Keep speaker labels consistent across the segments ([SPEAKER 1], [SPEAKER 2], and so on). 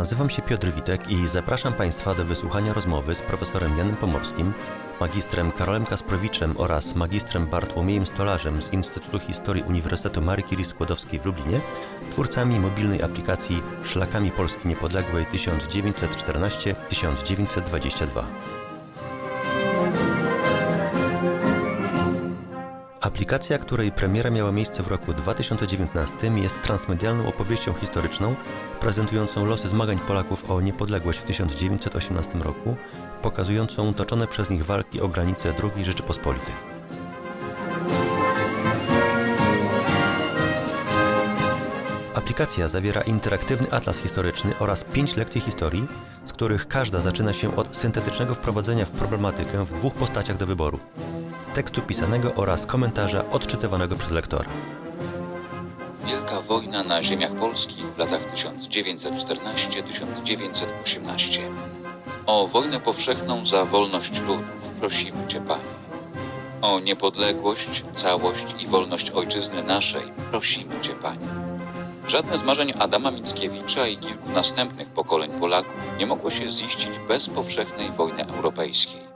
[SPEAKER 1] Nazywam się Piotr Witek i zapraszam Państwa do wysłuchania rozmowy z profesorem Janem Pomorskim, magistrem Karolem Kasprowiczem oraz magistrem Bartłomiejem Stolarzem z Instytutu Historii Uniwersytetu Marii Curie Skłodowskiej w Lublinie, twórcami mobilnej aplikacji Szlakami Polski Niepodległej 1914-1922. Aplikacja, której premiera miała miejsce w roku 2019, jest transmedialną opowieścią historyczną prezentującą losy zmagań Polaków o niepodległość w 1918 roku, pokazującą toczone przez nich walki o granice II Rzeczypospolitej. Aplikacja zawiera interaktywny atlas historyczny oraz pięć lekcji historii, z których każda zaczyna się od syntetycznego wprowadzenia w problematykę w dwóch postaciach do wyboru tekstu pisanego oraz komentarza odczytywanego przez lektora.
[SPEAKER 2] Wielka wojna na ziemiach polskich w latach 1914-1918. O wojnę powszechną za wolność ludów prosimy Cię, Panie. O niepodległość, całość i wolność ojczyzny naszej prosimy Cię, Panie. Żadne z marzeń Adama Mickiewicza i kilku następnych pokoleń Polaków nie mogło się ziścić bez powszechnej wojny europejskiej.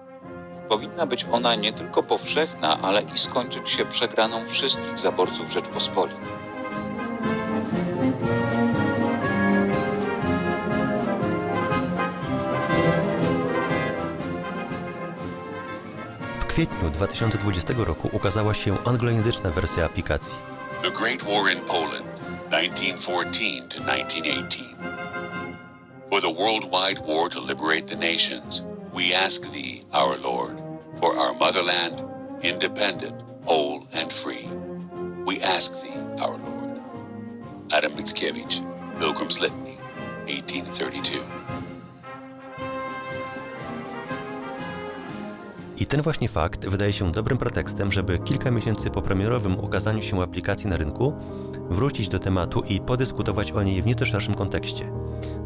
[SPEAKER 2] Powinna być ona nie tylko powszechna, ale i skończyć się przegraną wszystkich zaborców Rzeczpospolitej.
[SPEAKER 1] W kwietniu 2020 roku ukazała się anglojęzyczna wersja aplikacji.
[SPEAKER 3] The Great War in Poland, 1914 to 1918. For the worldwide war to liberate the nations, we ask Thee, our Lord, for our motherland, independent, whole, and free. We ask Thee, our Lord. Adam Mickiewicz, Pilgrim's Litany, 1832.
[SPEAKER 1] I ten właśnie fakt wydaje się dobrym pretekstem, żeby kilka miesięcy po premierowym ukazaniu się aplikacji na rynku wrócić do tematu i podyskutować o niej w nieco szerszym kontekście.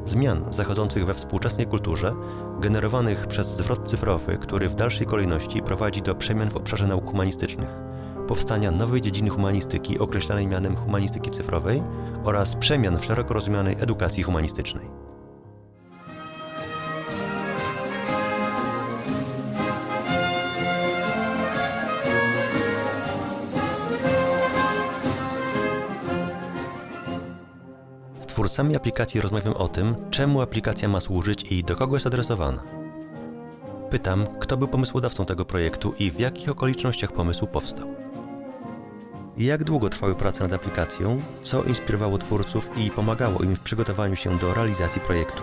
[SPEAKER 1] Zmian zachodzących we współczesnej kulturze, generowanych przez zwrot cyfrowy, który w dalszej kolejności prowadzi do przemian w obszarze nauk humanistycznych, powstania nowej dziedziny humanistyki określanej mianem humanistyki cyfrowej oraz przemian w szeroko rozumianej edukacji humanistycznej. Twórcami aplikacji rozmawiam o tym, czemu aplikacja ma służyć i do kogo jest adresowana. Pytam, kto był pomysłodawcą tego projektu i w jakich okolicznościach pomysł powstał. Jak długo trwały prace nad aplikacją, co inspirowało twórców i pomagało im w przygotowaniu się do realizacji projektu.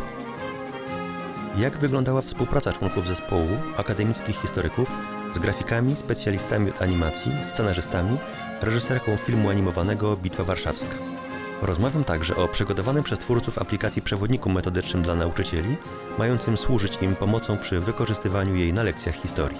[SPEAKER 1] Jak wyglądała współpraca członków zespołu, akademickich historyków z grafikami, specjalistami od animacji, scenarzystami, reżyserką filmu animowanego Bitwa Warszawska. Rozmawiam także o przygotowanym przez twórców aplikacji przewodniku metodycznym dla nauczycieli, mającym służyć im pomocą przy wykorzystywaniu jej na lekcjach historii.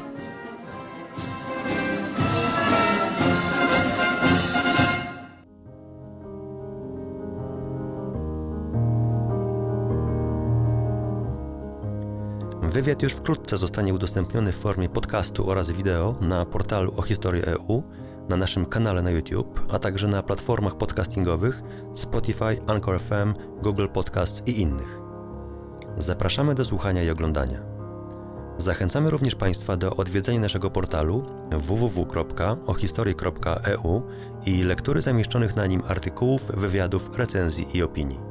[SPEAKER 1] Wywiad już wkrótce zostanie udostępniony w formie podcastu oraz wideo na portalu o historii EU, na naszym kanale na YouTube, a także na platformach podcastingowych Spotify, Anchor FM, Google Podcasts i innych. Zapraszamy do słuchania i oglądania. Zachęcamy również Państwa do odwiedzenia naszego portalu www.ohistorii.eu i lektury zamieszczonych na nim artykułów, wywiadów, recenzji i opinii.